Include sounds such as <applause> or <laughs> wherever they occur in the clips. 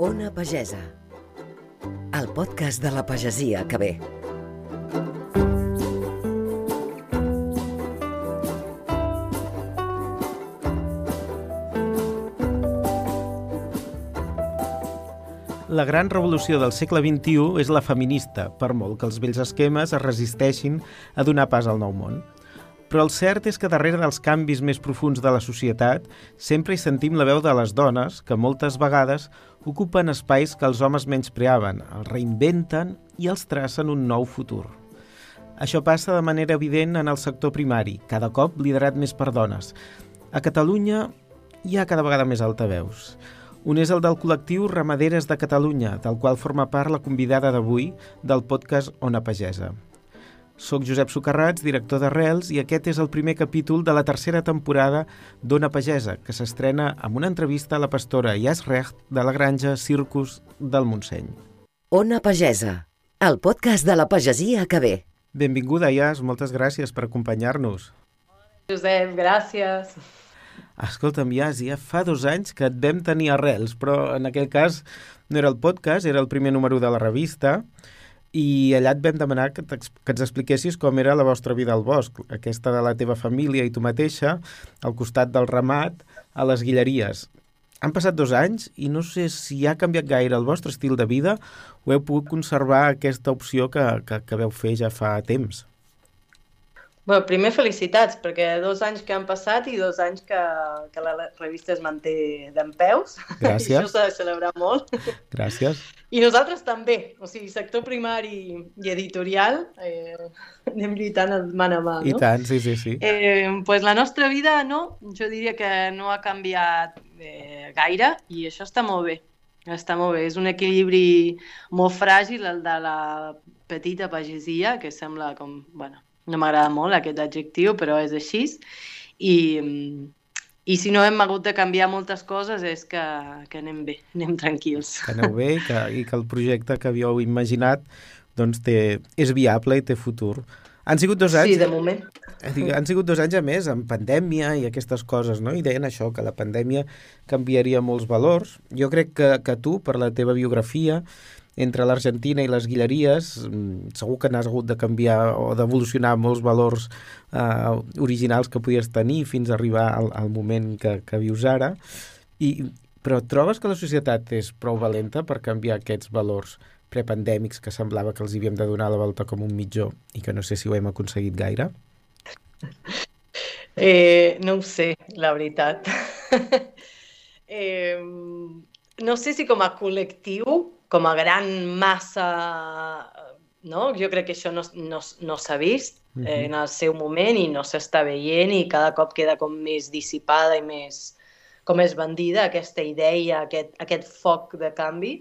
Ona Pagesa, el podcast de la pagesia que ve. La gran revolució del segle XXI és la feminista, per molt que els vells esquemes es resisteixin a donar pas al nou món. Però el cert és que darrere dels canvis més profuns de la societat sempre hi sentim la veu de les dones que moltes vegades ocupen espais que els homes menyspreaven, els reinventen i els tracen un nou futur. Això passa de manera evident en el sector primari, cada cop liderat més per dones. A Catalunya hi ha cada vegada més altaveus. Un és el del col·lectiu Ramaderes de Catalunya, del qual forma part la convidada d'avui del podcast Ona Pagesa. Soc Josep Socarrats, director d'Arrels, i aquest és el primer capítol de la tercera temporada d'Ona Pagesa, que s'estrena amb una entrevista a la pastora Jas Recht de la granja Circus del Montseny. Ona Pagesa, el podcast de la pagesia que ve. Benvinguda, Jas, moltes gràcies per acompanyar-nos. Josep, gràcies. Escolta'm, ja, ja fa dos anys que et vam tenir arrels, però en aquell cas no era el podcast, era el primer número de la revista, i allà et vam demanar que, que ens expliquessis com era la vostra vida al bosc, aquesta de la teva família i tu mateixa, al costat del ramat, a les guilleries. Han passat dos anys i no sé si ha canviat gaire el vostre estil de vida o heu pogut conservar aquesta opció que, que, que veu fer ja fa temps. Bé, primer felicitats, perquè dos anys que han passat i dos anys que, que la revista es manté d'en peus. Gràcies. <laughs> I això s'ha de celebrar molt. Gràcies. I nosaltres també, o sigui, sector primari i editorial, eh, anem lluitant mà a mà, no? I tant, sí, sí, sí. Eh, pues la nostra vida, no, jo diria que no ha canviat eh, gaire i això està molt bé. Està molt bé, és un equilibri molt fràgil, el de la petita pagesia, que sembla com, bueno, no m'agrada molt aquest adjectiu, però és així. I, i si no hem hagut de canviar moltes coses és que, que anem bé, anem tranquils. Que aneu bé i que, i que el projecte que havíeu imaginat doncs té, és viable i té futur. Han sigut dos anys... Sí, de moment. Han sigut dos anys a més, amb pandèmia i aquestes coses, no? I deien això, que la pandèmia canviaria molts valors. Jo crec que, que tu, per la teva biografia, entre l'Argentina i les Guilleries segur que n'has hagut de canviar o d'evolucionar molts valors eh, originals que podies tenir fins a arribar al, al moment que, que vius ara. I, però trobes que la societat és prou valenta per canviar aquests valors prepandèmics que semblava que els havíem de donar la volta com un mitjó i que no sé si ho hem aconseguit gaire? <laughs> Eh, no ho sé, la veritat. <laughs> eh, no sé si com a col·lectiu com a gran massa, no? jo crec que això no, no, no s'ha vist uh -huh. eh, en el seu moment i no s'està veient i cada cop queda com més dissipada i més com més bandida aquesta idea, aquest, aquest foc de canvi.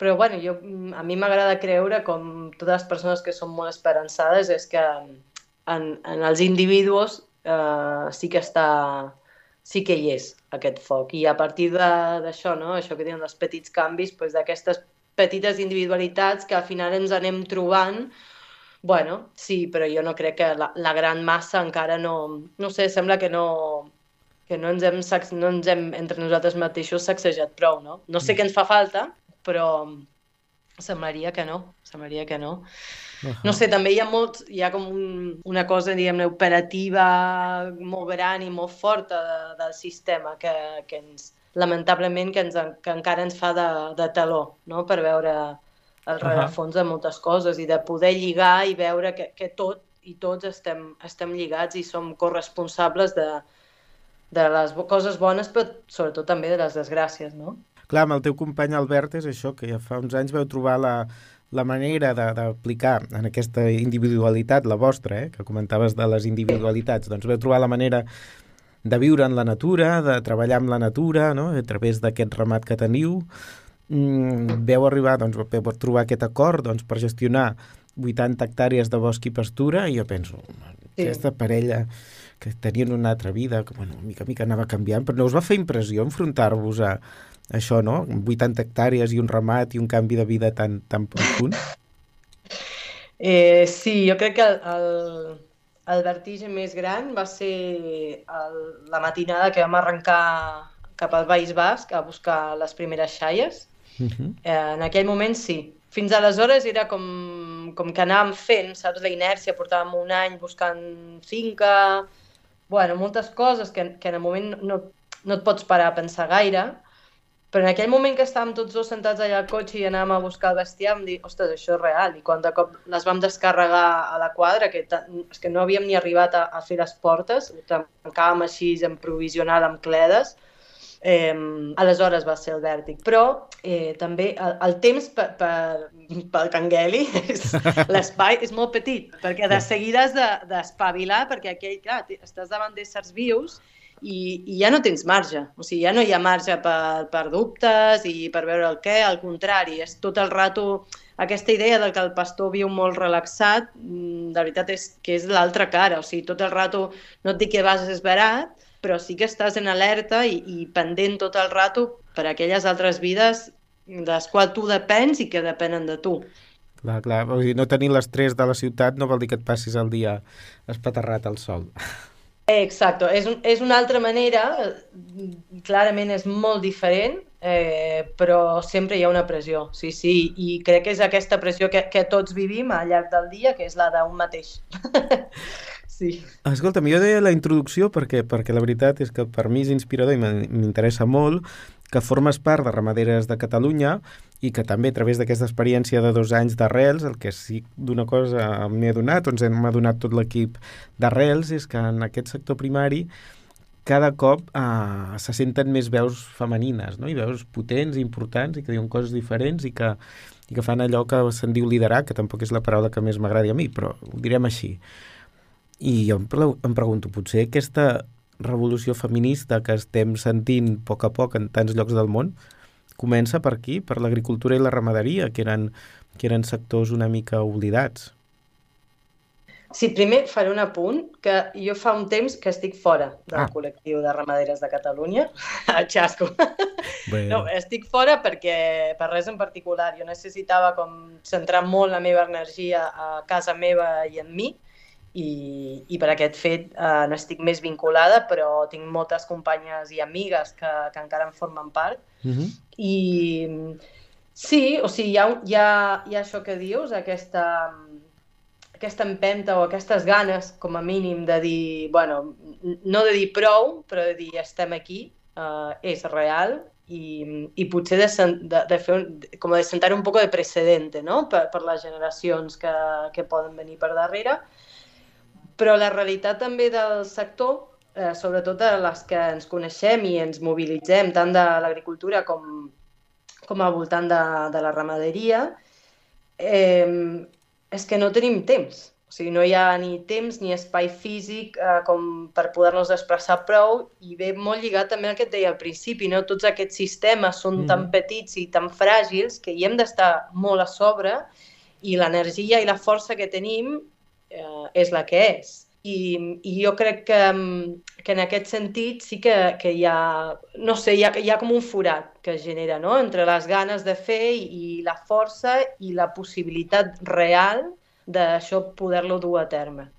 Però bueno, jo, a mi m'agrada creure, com totes les persones que són molt esperançades, és que en, en els individus eh, sí que està sí que hi és aquest foc. I a partir d'això, no? això que diuen dels petits canvis, doncs d'aquestes petites individualitats que al final ens anem trobant, bueno, sí, però jo no crec que la, la gran massa encara no... No sé, sembla que no, que no ens hem, no ens hem entre nosaltres mateixos sacsejat prou, no? No sé mm. què ens fa falta, però semblaria que no, semblaria que no. Uh -huh. No sé, també hi ha molts, hi ha com un, una cosa, diguem-ne, operativa molt gran i molt forta de, del sistema que, que ens, lamentablement, que, ens, que encara ens fa de, de taló, no?, per veure el rerefons uh -huh. de moltes coses i de poder lligar i veure que, que tot i tots estem, estem lligats i som corresponsables de, de les coses bones, però sobretot també de les desgràcies, no? Clar, amb el teu company Albert és això, que ja fa uns anys veu trobar la, la manera d'aplicar en aquesta individualitat, la vostra, eh, que comentaves de les individualitats, doncs veu trobar la manera de viure en la natura, de treballar amb la natura, no? a través d'aquest ramat que teniu, mm, veu arribar, doncs, veu trobar aquest acord doncs, per gestionar 80 hectàrees de bosc i pastura, i jo penso, aquesta parella que tenien una altra vida, que, bueno, mica a mica anava canviant, però no us va fer impressió enfrontar-vos a, això, no? 80 hectàrees i un ramat i un canvi de vida tan, tan profund? Eh, sí, jo crec que el, el, el vertigen més gran va ser el, la matinada que vam arrencar cap al País Basc a buscar les primeres xaies Uh -huh. eh, en aquell moment sí. Fins aleshores era com, com que anàvem fent, saps, la inèrcia, portàvem un any buscant finca, bueno, moltes coses que, que en el moment no, no et pots parar a pensar gaire, però en aquell moment que estàvem tots dos sentats allà al cotxe i anàvem a buscar el bestiar, vam dir, ostres, això és real. I quan de cop les vam descarregar a la quadra, que, és que no havíem ni arribat a, a fer les portes, ho tancàvem així en provisional amb cledes, eh, aleshores va ser el vèrtic. Però eh, també el, el temps per, per, pel Cangueli, <laughs> l'espai és molt petit, perquè de seguida has d'espavilar, de, perquè aquell, clar, estàs davant d'éssers vius i, i ja no tens marge. O sigui, ja no hi ha marge per, per dubtes i per veure el què, al contrari, és tot el rato aquesta idea de que el pastor viu molt relaxat, mm, de veritat és que és l'altra cara, o sigui, tot el rato no et dic que vas esverat, però sí que estàs en alerta i, i pendent tot el rato per aquelles altres vides de les quals tu depens i que depenen de tu. Clar, clar, o sigui, no tenir l'estrès de la ciutat no vol dir que et passis el dia espaterrat al sol. Exacto, és, és una altra manera, clarament és molt diferent, eh, però sempre hi ha una pressió, sí, sí, i crec que és aquesta pressió que, que tots vivim al llarg del dia, que és la d'un mateix. <laughs> sí. Escolta, jo deia la introducció perquè, perquè la veritat és que per mi és inspirador i m'interessa molt que formes part de Ramaderes de Catalunya i que també a través d'aquesta experiència de dos anys d'Arrels, el que sí d'una cosa m'he adonat, ens hem adonat tot l'equip d'Arrels, és que en aquest sector primari cada cop eh, se senten més veus femenines, no? i veus potents, importants, i que diuen coses diferents i que, i que fan allò que se'n diu liderar, que tampoc és la paraula que més m'agradi a mi, però ho direm així. I jo em pregunto, potser aquesta revolució feminista que estem sentint a poc a poc en tants llocs del món, comença per aquí, per l'agricultura i la ramaderia, que eren, que eren sectors una mica oblidats. Sí, primer faré un apunt, que jo fa un temps que estic fora del ah. col·lectiu de ramaderes de Catalunya, a <laughs> Xasco. Bé. No, estic fora perquè, per res en particular, jo necessitava com centrar molt la meva energia a casa meva i en mi, i, i per aquest fet eh, no estic més vinculada, però tinc moltes companyes i amigues que, que encara en formen part. Uh mhm. -huh. I sí, o sigui, hi ha, hi, ha, hi ha això que dius, aquesta, aquesta empenta o aquestes ganes, com a mínim, de dir, bueno, no de dir prou, però de dir estem aquí, eh, és real, i, i potser de, de, de fer un, com de sentar un poc de precedente no? per, per les generacions que, que poden venir per darrere però la realitat també del sector, eh, sobretot a les que ens coneixem i ens mobilitzem, tant de l'agricultura com, com al voltant de, de la ramaderia, eh, és que no tenim temps. O sigui, no hi ha ni temps ni espai físic eh, com per poder-nos expressar prou i ve molt lligat també al que et deia al principi, no? Tots aquests sistemes són mm. tan petits i tan fràgils que hi hem d'estar molt a sobre i l'energia i la força que tenim eh, és la que és. I, i jo crec que, que en aquest sentit sí que, que hi ha, no sé, hi ha, hi ha com un forat que es genera, no?, entre les ganes de fer i, i la força i la possibilitat real d'això poder-lo dur a terme.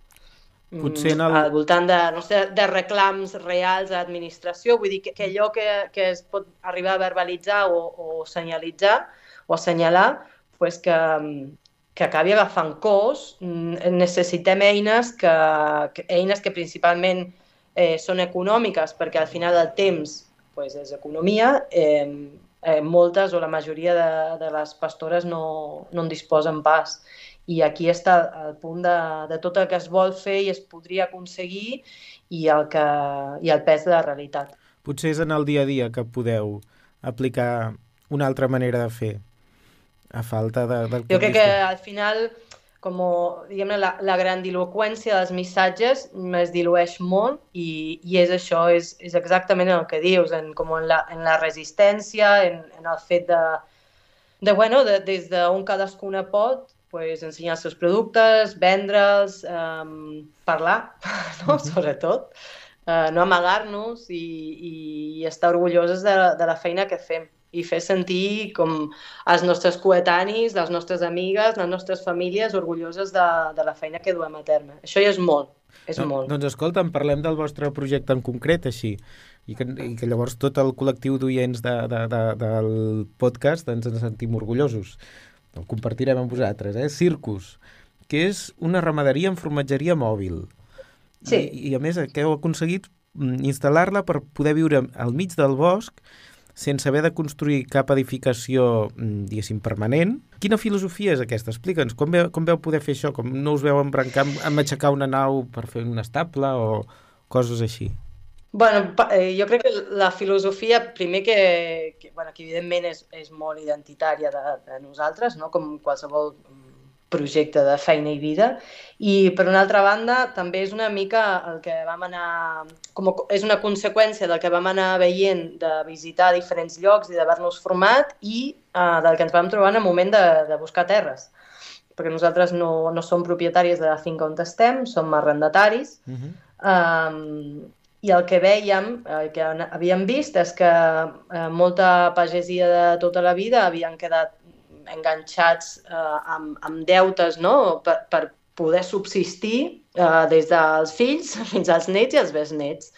Potser en el... al voltant de, no sé, de reclams reals a l'administració, vull dir que, que allò que, que es pot arribar a verbalitzar o, o senyalitzar o assenyalar, pues que, que acabi agafant cos, mm, necessitem eines que, que, eines que principalment eh, són econòmiques, perquè al final del temps pues, és economia, eh, eh, moltes o la majoria de, de les pastores no, no en disposen pas. I aquí està el punt de, de tot el que es vol fer i es podria aconseguir i el, que, i el pes de la realitat. Potser és en el dia a dia que podeu aplicar una altra manera de fer a falta de, del Jo crec que al final, com diguem la, la grandiloquència dels missatges es dilueix molt i, i és això, és, és exactament el que dius, en, com en, la, en la resistència, en, en el fet de, de bueno, de, des d'on cadascuna pot, pues, ensenyar els seus productes, vendre'ls, um, parlar, <laughs> no? sobretot, uh, no amagar-nos i, i estar orgulloses de, de la feina que fem i fer sentir com els nostres coetanis, les nostres amigues, les nostres famílies orgulloses de, de la feina que duem a terme. Això ja és molt, és no, molt. Doncs escolta, parlem del vostre projecte en concret, així. i que, i que llavors tot el col·lectiu d'oients de, de, de, del podcast ens en sentim orgullosos. El compartirem amb vosaltres, eh? Circus, que és una ramaderia en formatgeria mòbil. Sí. I, I a més que heu aconseguit mm, instal·lar-la per poder viure al mig del bosc sense haver de construir cap edificació, mm, diguéssim, permanent. Quina filosofia és aquesta? Explica'ns, com, veu, com veu poder fer això? Com no us veu embrancar amb aixecar una nau per fer un estable o coses així? Bueno, eh, jo crec que la filosofia, primer que, que, bueno, que evidentment és, és molt identitària de, de nosaltres, no? com qualsevol projecte de feina i vida. I, per una altra banda, també és una mica el que vam anar... Com a, és una conseqüència del que vam anar veient de visitar diferents llocs i d'haver-nos format i uh, del que ens vam trobar en el moment de, de buscar terres. Perquè nosaltres no, no som propietaris de la finca on estem, som arrendataris. Uh -huh. um, i el que veiem, el que havíem vist, és que eh, molta pagesia de tota la vida havien quedat enganxats eh, amb, amb deutes no? per, per poder subsistir eh, des dels fills <laughs> fins als nets i als besnets.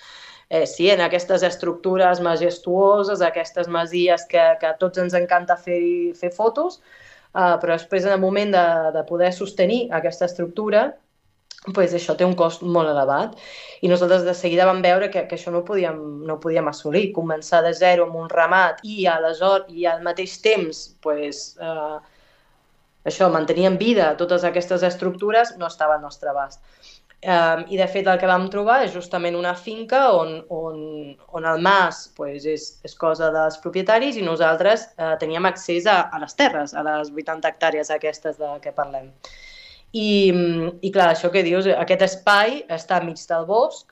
Eh, sí, en aquestes estructures majestuoses, aquestes masies que, que tots ens encanta fer, fer fotos, eh, però després en el moment de, de poder sostenir aquesta estructura, pues això té un cost molt elevat. I nosaltres de seguida vam veure que, que això no ho, podíem, no ho podíem assolir. Començar de zero amb un ramat i, aleshores, i al mateix temps pues, eh, això, mantenir en vida totes aquestes estructures no estava al nostre abast. Um, I, de fet, el que vam trobar és justament una finca on, on, on el mas pues, és, és cosa dels propietaris i nosaltres uh, teníem accés a, a les terres, a les 80 hectàrees aquestes de què parlem. I, I clar, això que dius, aquest espai està enmig del bosc,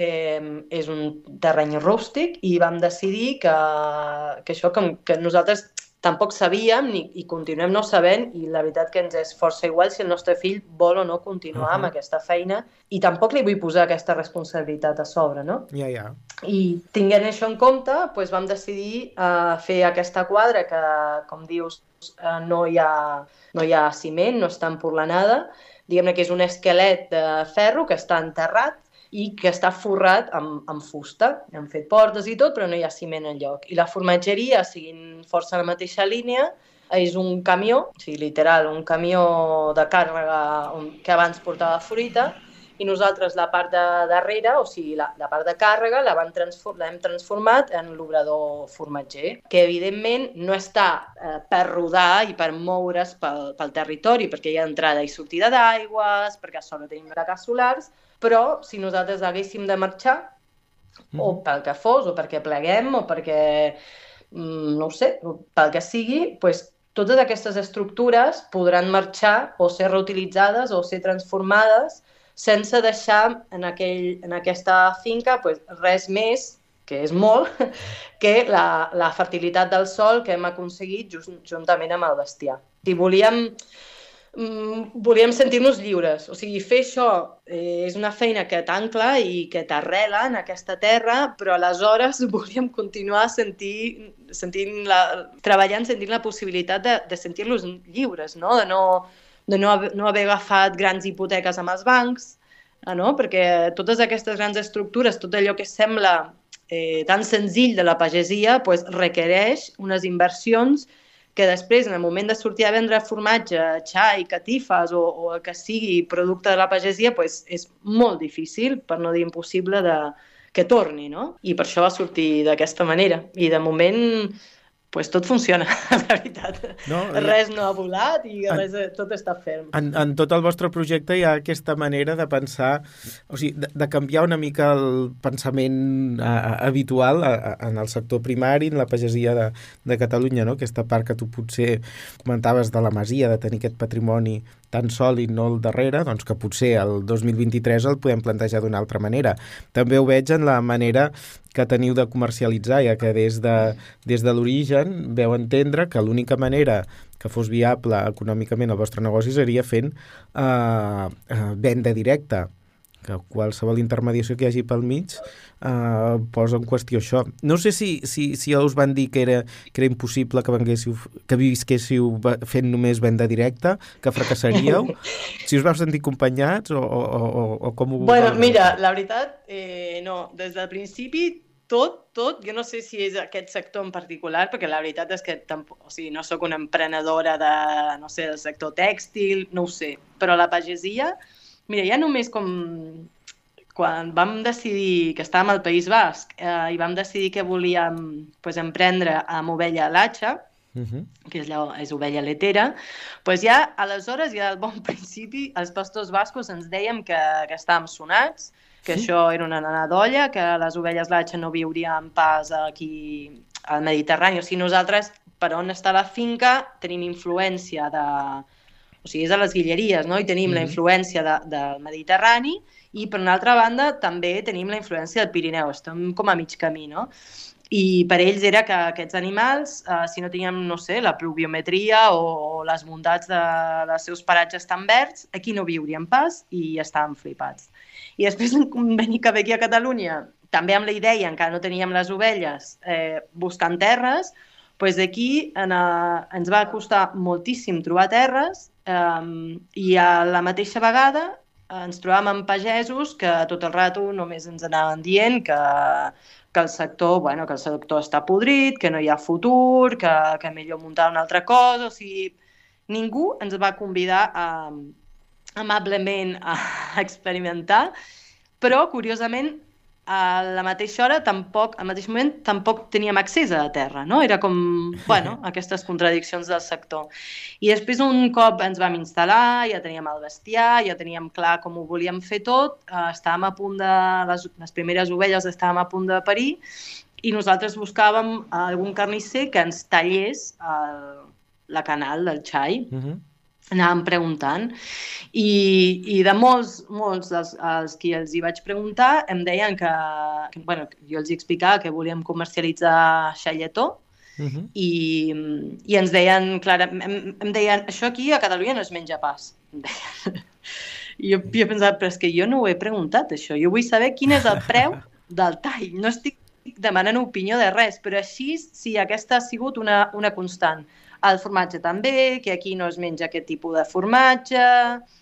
eh, és un terreny rústic i vam decidir que, que això que, que nosaltres tampoc sabíem ni, i continuem no sabent i la veritat que ens és força igual si el nostre fill vol o no continuar uh -huh. amb aquesta feina i tampoc li vull posar aquesta responsabilitat a sobre, no? Ja, ja. I tinguent això en compte, doncs vam decidir uh, fer aquesta quadra que, com dius, uh, no hi ha no hi ha ciment, no està empurlanada, diguem-ne que és un esquelet de ferro que està enterrat i que està forrat amb, amb fusta. Han fet portes i tot, però no hi ha ciment en lloc. I la formatgeria, seguint força la mateixa línia, és un camió, o sigui, literal, un camió de càrrega que abans portava fruita, i nosaltres la part de darrere, o sigui, la, la part de càrrega, la vam transform, l'hem transformat en l'obrador formatger, que evidentment no està eh, per rodar i per moure's pel, pel territori, perquè hi ha entrada i sortida d'aigües, perquè a sobre tenim plaques solars, però si nosaltres haguéssim de marxar, mm. o pel que fos, o perquè pleguem, o perquè, mm, no ho sé, pel que sigui, doncs totes aquestes estructures podran marxar o ser reutilitzades o ser transformades sense deixar en, aquell, en aquesta finca pues, res més, que és molt, <laughs> que la, la fertilitat del sol que hem aconseguit just, juntament amb el bestiar. Si volíem, mm, volíem sentir-nos lliures, o sigui, fer això eh, és una feina que t'ancla i que t'arrela en aquesta terra, però aleshores <laughs> volíem continuar sentir, sentint la, treballant, sentint la possibilitat de, de sentir-los lliures, no? de no de no, haver, no haver agafat grans hipoteques amb els bancs, eh, no? perquè totes aquestes grans estructures, tot allò que sembla eh, tan senzill de la pagesia, pues, requereix unes inversions que després, en el moment de sortir a vendre formatge, xai, catifes o, o el que sigui producte de la pagesia, pues, és molt difícil, per no dir impossible, de, que torni, no? I per això va sortir d'aquesta manera. I de moment pues tot funciona, <laughs> la veritat. No, res no ha volat i en, res, tot està ferm. En, en tot el vostre projecte hi ha aquesta manera de pensar, o sigui, de, de canviar una mica el pensament a, a, habitual a, a, en el sector primari, en la pagesia de, de Catalunya, no? aquesta part que tu potser comentaves de la masia, de tenir aquest patrimoni tan sòlid, no el darrere, doncs que potser el 2023 el podem plantejar d'una altra manera. També ho veig en la manera que teniu de comercialitzar, ja que des de, des de l'origen veu entendre que l'única manera que fos viable econòmicament el vostre negoci seria fent eh, eh, venda directa que qualsevol intermediació que hi hagi pel mig eh, posa en qüestió això. No sé si, si, si us van dir que era, que era impossible que, venguéssiu, que visquéssiu fent només venda directa, que fracassaríeu, <laughs> si us vau sentir acompanyats o, o, o, o com ho... Bueno, mira, la veritat, eh, no, des del principi tot, tot, jo no sé si és aquest sector en particular, perquè la veritat és que tampoc, o sigui, no sóc una emprenedora de, no sé, del sector tèxtil, no ho sé, però la pagesia, mira, ja només com quan vam decidir que estàvem al País Basc eh, i vam decidir que volíem pues, emprendre amb ovella latxa, uh -huh. que és, la, és ovella letera, pues ja aleshores, ja al bon <laughs> principi, els pastors bascos ens dèiem que, que estàvem sonats, que sí? això era una nana d'olla, que les ovelles latxa no viurien pas aquí al Mediterrani. O sigui, nosaltres, per on està la finca, tenim influència de... O sigui, és a les guilleries, no? I tenim mm -hmm. la influència de, del Mediterrani i, per una altra banda, també tenim la influència del Pirineu. Estem com a mig camí, no? I per ells era que aquests animals, eh, si no teníem, no sé, la pluviometria o, o les bondats de, dels seus paratges tan verds, aquí no viurien pas i estàvem flipats. I després un conveni que ve aquí a Catalunya, també amb la idea, encara no teníem les ovelles, eh, buscant terres, doncs d'aquí en, a, ens va costar moltíssim trobar terres eh, i a la mateixa vegada ens trobàvem amb pagesos que tot el rato només ens anaven dient que, que el sector, bueno, que el sector està podrit, que no hi ha futur, que, que millor muntar una altra cosa, o sigui, ningú ens va convidar a, amablement a <laughs> experimentar, però, curiosament, a la mateixa hora, tampoc, al mateix moment, tampoc teníem accés a la terra, no? Era com, <laughs> bueno, aquestes contradiccions del sector. I després, un cop ens vam instal·lar, ja teníem el bestiar, ja teníem clar com ho volíem fer tot, eh, estàvem a punt de... Les, les primeres ovelles estàvem a punt de parir i nosaltres buscàvem algun carnisser que ens tallés el, la canal del xai. Uh -huh anàvem preguntant i, i de molts, molts dels els qui els hi vaig preguntar em deien que, que bueno, jo els hi explicava que volíem comercialitzar xalletó uh -huh. i, i ens deien, clar, em, em deien, això aquí a Catalunya no es menja pas. Em deien. <laughs> I jo, jo pensava, però és que jo no ho he preguntat, això. Jo vull saber quin és el preu del tall. No estic demanant opinió de res, però així sí, aquesta ha sigut una, una constant el formatge també, que aquí no es menja aquest tipus de formatge,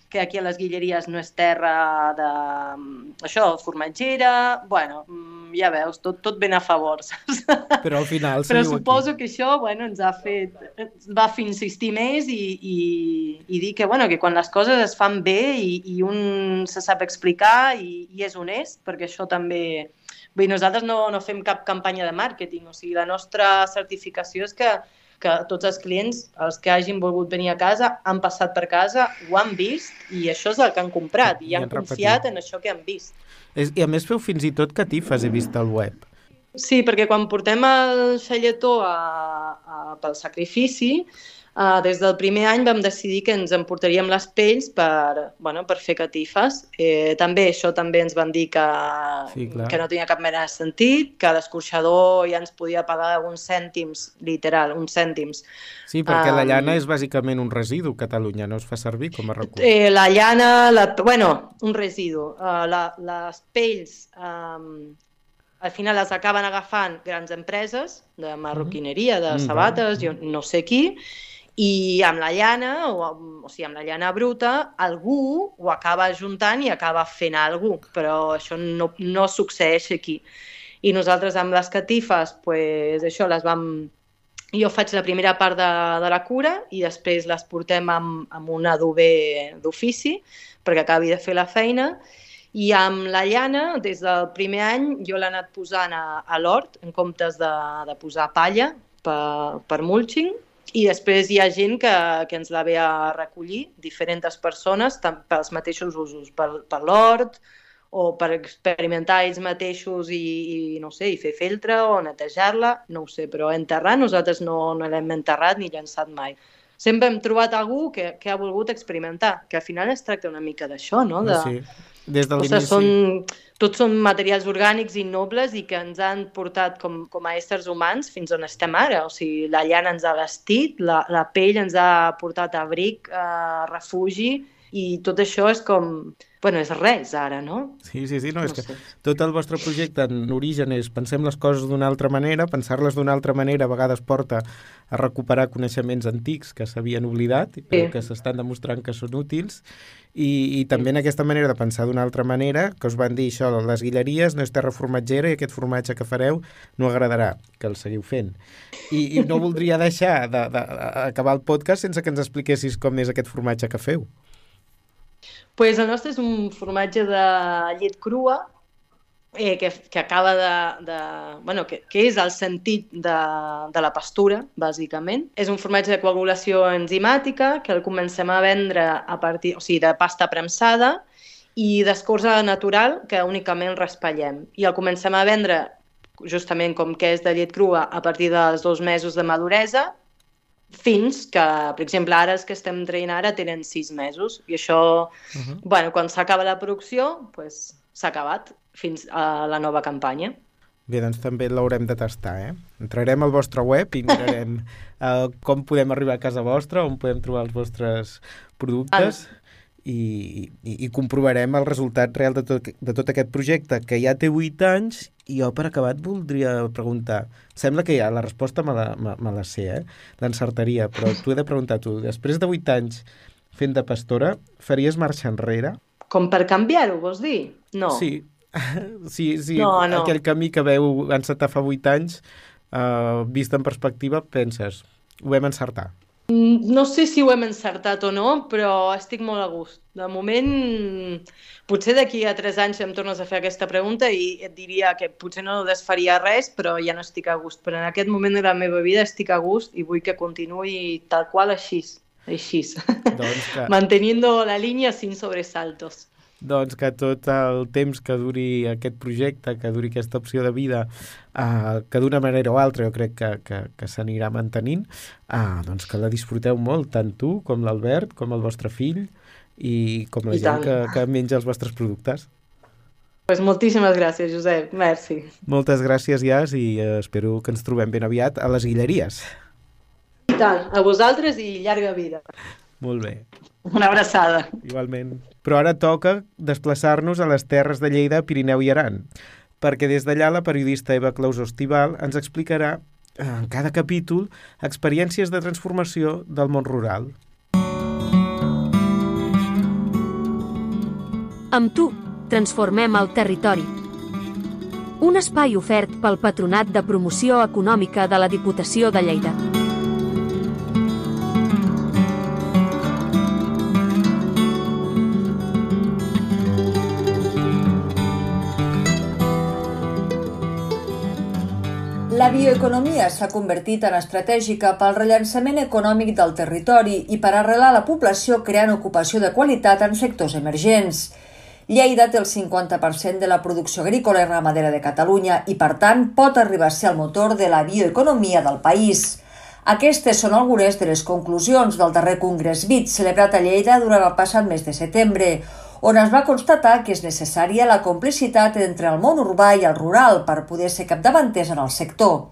que aquí a les guilleries no és terra de... això, formatgera... bueno, mm, ja veus, tot, tot ben a favor, saps? <laughs> Però al final Però suposo aquí. que això, bueno, ens ha fet... va fer insistir més i, i, i dir que, bueno, que quan les coses es fan bé i, i un se sap explicar i, i és honest, perquè això també... Vull dir, nosaltres no, no fem cap campanya de màrqueting, o sigui, la nostra certificació és que que tots els clients, els que hagin volgut venir a casa, han passat per casa, ho han vist i això és el que han comprat i, I han, han confiat en això que han vist. És, I a més feu fins i tot catifes, he vist al web. Sí, perquè quan portem el xalletó a, a, pel sacrifici, Uh, des del primer any vam decidir que ens emportaríem les pells per, bueno, per fer catifes. Eh, també això també ens van dir que, sí, que no tenia cap mena de sentit, que l'escorxador ja ens podia pagar uns cèntims, literal, uns cèntims. Sí, perquè um, la llana és bàsicament un residu, Catalunya no es fa servir com a recurs. Eh, la llana, la, bueno, un residu. Uh, la, les pells um, al final les acaben agafant grans empreses de marroquineria, de mm, sabates, jo no sé qui, i amb la llana, o, o sigui, amb la llana bruta, algú ho acaba juntant i acaba fent algú, però això no, no succeeix aquí. I nosaltres amb les catifes, pues, això les vam... Jo faig la primera part de, de la cura i després les portem amb, amb un adober d'ofici perquè acabi de fer la feina i amb la llana, des del primer any, jo l'he anat posant a, a l'hort en comptes de, de posar palla per, per mulching i després hi ha gent que, que ens la ve a recollir, diferents persones, tant pels mateixos usos, per, per l'hort, o per experimentar ells mateixos i, i, no sé, i fer feltre o netejar-la, no ho sé, però enterrar nosaltres no, no l'hem enterrat ni llançat mai. Sempre hem trobat algú que, que ha volgut experimentar, que al final es tracta una mica d'això, no? De, sí, des de l'inici. Són, tots són materials orgànics i nobles i que ens han portat com, com a éssers humans fins on estem ara. O sigui, la llana ens ha vestit, la, la pell ens ha portat abric, eh, refugi I tot això és com... Bueno, és res ara, no? Sí, sí, sí, no, és No que sé. tot el vostre projecte en origen és pensem les coses d'una altra manera, pensar-les d'una altra manera a vegades porta a recuperar coneixements antics que s'havien oblidat i però Sí. que s'estan demostrant que són útils i, i també en aquesta manera de pensar d'una altra manera, que us van dir això, les guilleries no és terra formatgera i aquest formatge que fareu no agradarà, que el seguiu fent. I, i no <laughs> voldria deixar d'acabar el podcast sense que ens expliquessis com és aquest formatge que feu. Pues el nostre és un formatge de llet crua eh, que, que acaba de... de bueno, que, que és el sentit de, de la pastura, bàsicament. És un formatge de coagulació enzimàtica que el comencem a vendre a partir, o sigui, de pasta premsada i d'escorça natural que únicament raspallem. I el comencem a vendre justament com que és de llet crua a partir dels dos mesos de maduresa fins que, per exemple, ara els que estem traient ara tenen sis mesos i això, Uh -huh. bueno, quan s'acaba la producció, pues, s'ha acabat fins a la nova campanya. Bé, doncs també l'haurem de tastar, eh? Entrarem al vostre web i mirarem uh, <laughs> com podem arribar a casa vostra, on podem trobar els vostres productes i, i, i comprovarem el resultat real de tot, de tot aquest projecte, que ja té 8 anys i jo per acabat voldria preguntar, sembla que ja la resposta me la, me, me la sé, eh? l'encertaria, però t'ho he de preguntar tu, després de 8 anys fent de pastora, faries marxa enrere? Com per canviar-ho, vols dir? No. Sí, <laughs> sí, sí No, no. aquell camí que veu encetar fa 8 anys, uh, vist en perspectiva, penses, ho vam encertar. No sé si ho hem encertat o no, però estic molt a gust. De moment, potser d'aquí a tres anys em tornes a fer aquesta pregunta i et diria que potser no desfaria res, però ja no estic a gust. Però en aquest moment de la meva vida estic a gust i vull que continuï tal qual així. Així. Doncs que, <laughs> Manteniendo la línia sin sobresaltos. Doncs que tot el temps que duri aquest projecte, que duri aquesta opció de vida, uh, que d'una manera o altra jo crec que, que, que s'anirà mantenint, uh, doncs que la disfruteu molt, tant tu com l'Albert, com el vostre fill i com la I gent tant. que, que menja els vostres productes. Pues moltíssimes gràcies, Josep. Merci. Moltes gràcies, Ias, i uh, espero que ens trobem ben aviat a les Guilleries. I tant, a vosaltres i llarga vida. Molt bé. Una abraçada. Igualment. Però ara toca desplaçar-nos a les terres de Lleida, Pirineu i Aran, perquè des d'allà la periodista Eva Claus Ostival ens explicarà en cada capítol experiències de transformació del món rural. Amb tu, transformem el territori. Un espai ofert pel Patronat de Promoció Econòmica de la Diputació de Lleida. La bioeconomia s'ha convertit en estratègica pel rellançament econòmic del territori i per arrelar la població creant ocupació de qualitat en sectors emergents. Lleida té el 50% de la producció agrícola i ramadera de Catalunya i, per tant, pot arribar a ser el motor de la bioeconomia del país. Aquestes són algunes de les conclusions del darrer Congrés BIT celebrat a Lleida durant el passat mes de setembre, on es va constatar que és necessària la complicitat entre el món urbà i el rural per poder ser capdavanters en el sector.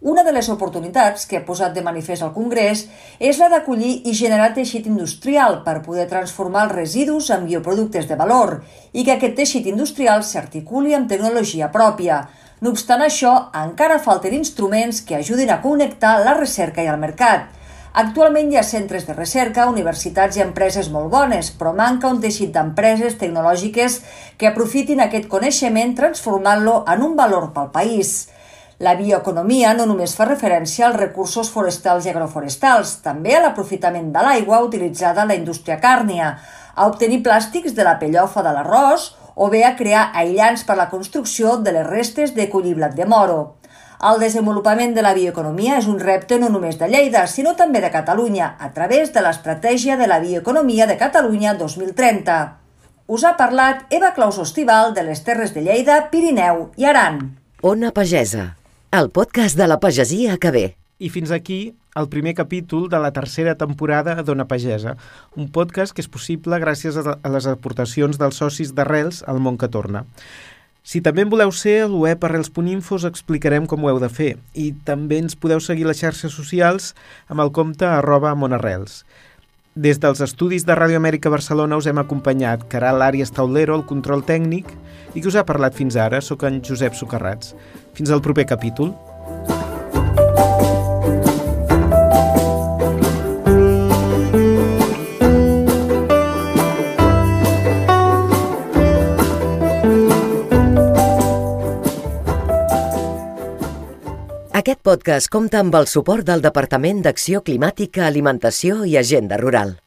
Una de les oportunitats que ha posat de manifest el Congrés és la d'acollir i generar teixit industrial per poder transformar els residus en bioproductes de valor i que aquest teixit industrial s'articuli amb tecnologia pròpia. No obstant això, encara falten instruments que ajudin a connectar la recerca i el mercat. Actualment hi ha centres de recerca, universitats i empreses molt bones, però manca un teixit d'empreses tecnològiques que aprofitin aquest coneixement transformant-lo en un valor pel país. La bioeconomia no només fa referència als recursos forestals i agroforestals, també a l'aprofitament de l'aigua utilitzada a la indústria càrnia, a obtenir plàstics de la pellofa de l'arròs o bé a crear aïllants per la construcció de les restes de colliblat de moro. El desenvolupament de la bioeconomia és un repte no només de Lleida, sinó també de Catalunya, a través de l'Estratègia de la Bioeconomia de Catalunya 2030. Us ha parlat Eva Claus Ostival de les Terres de Lleida, Pirineu i Aran. Ona Pagesa, el podcast de la pagesia que ve. I fins aquí el primer capítol de la tercera temporada d'Ona Pagesa, un podcast que és possible gràcies a les aportacions dels socis d'Arrels al món que torna. Si també en voleu ser, al web arrels.info us explicarem com ho heu de fer i també ens podeu seguir a les xarxes socials amb el compte arroba monarrels. Des dels estudis de Ràdio Amèrica Barcelona us hem acompanyat Caral Àries Taulero, el control tècnic, i que us ha parlat fins ara, sóc en Josep Socarrats. Fins al proper capítol. Aquest podcast compta amb el suport del Departament d'Acció Climàtica, Alimentació i Agenda Rural.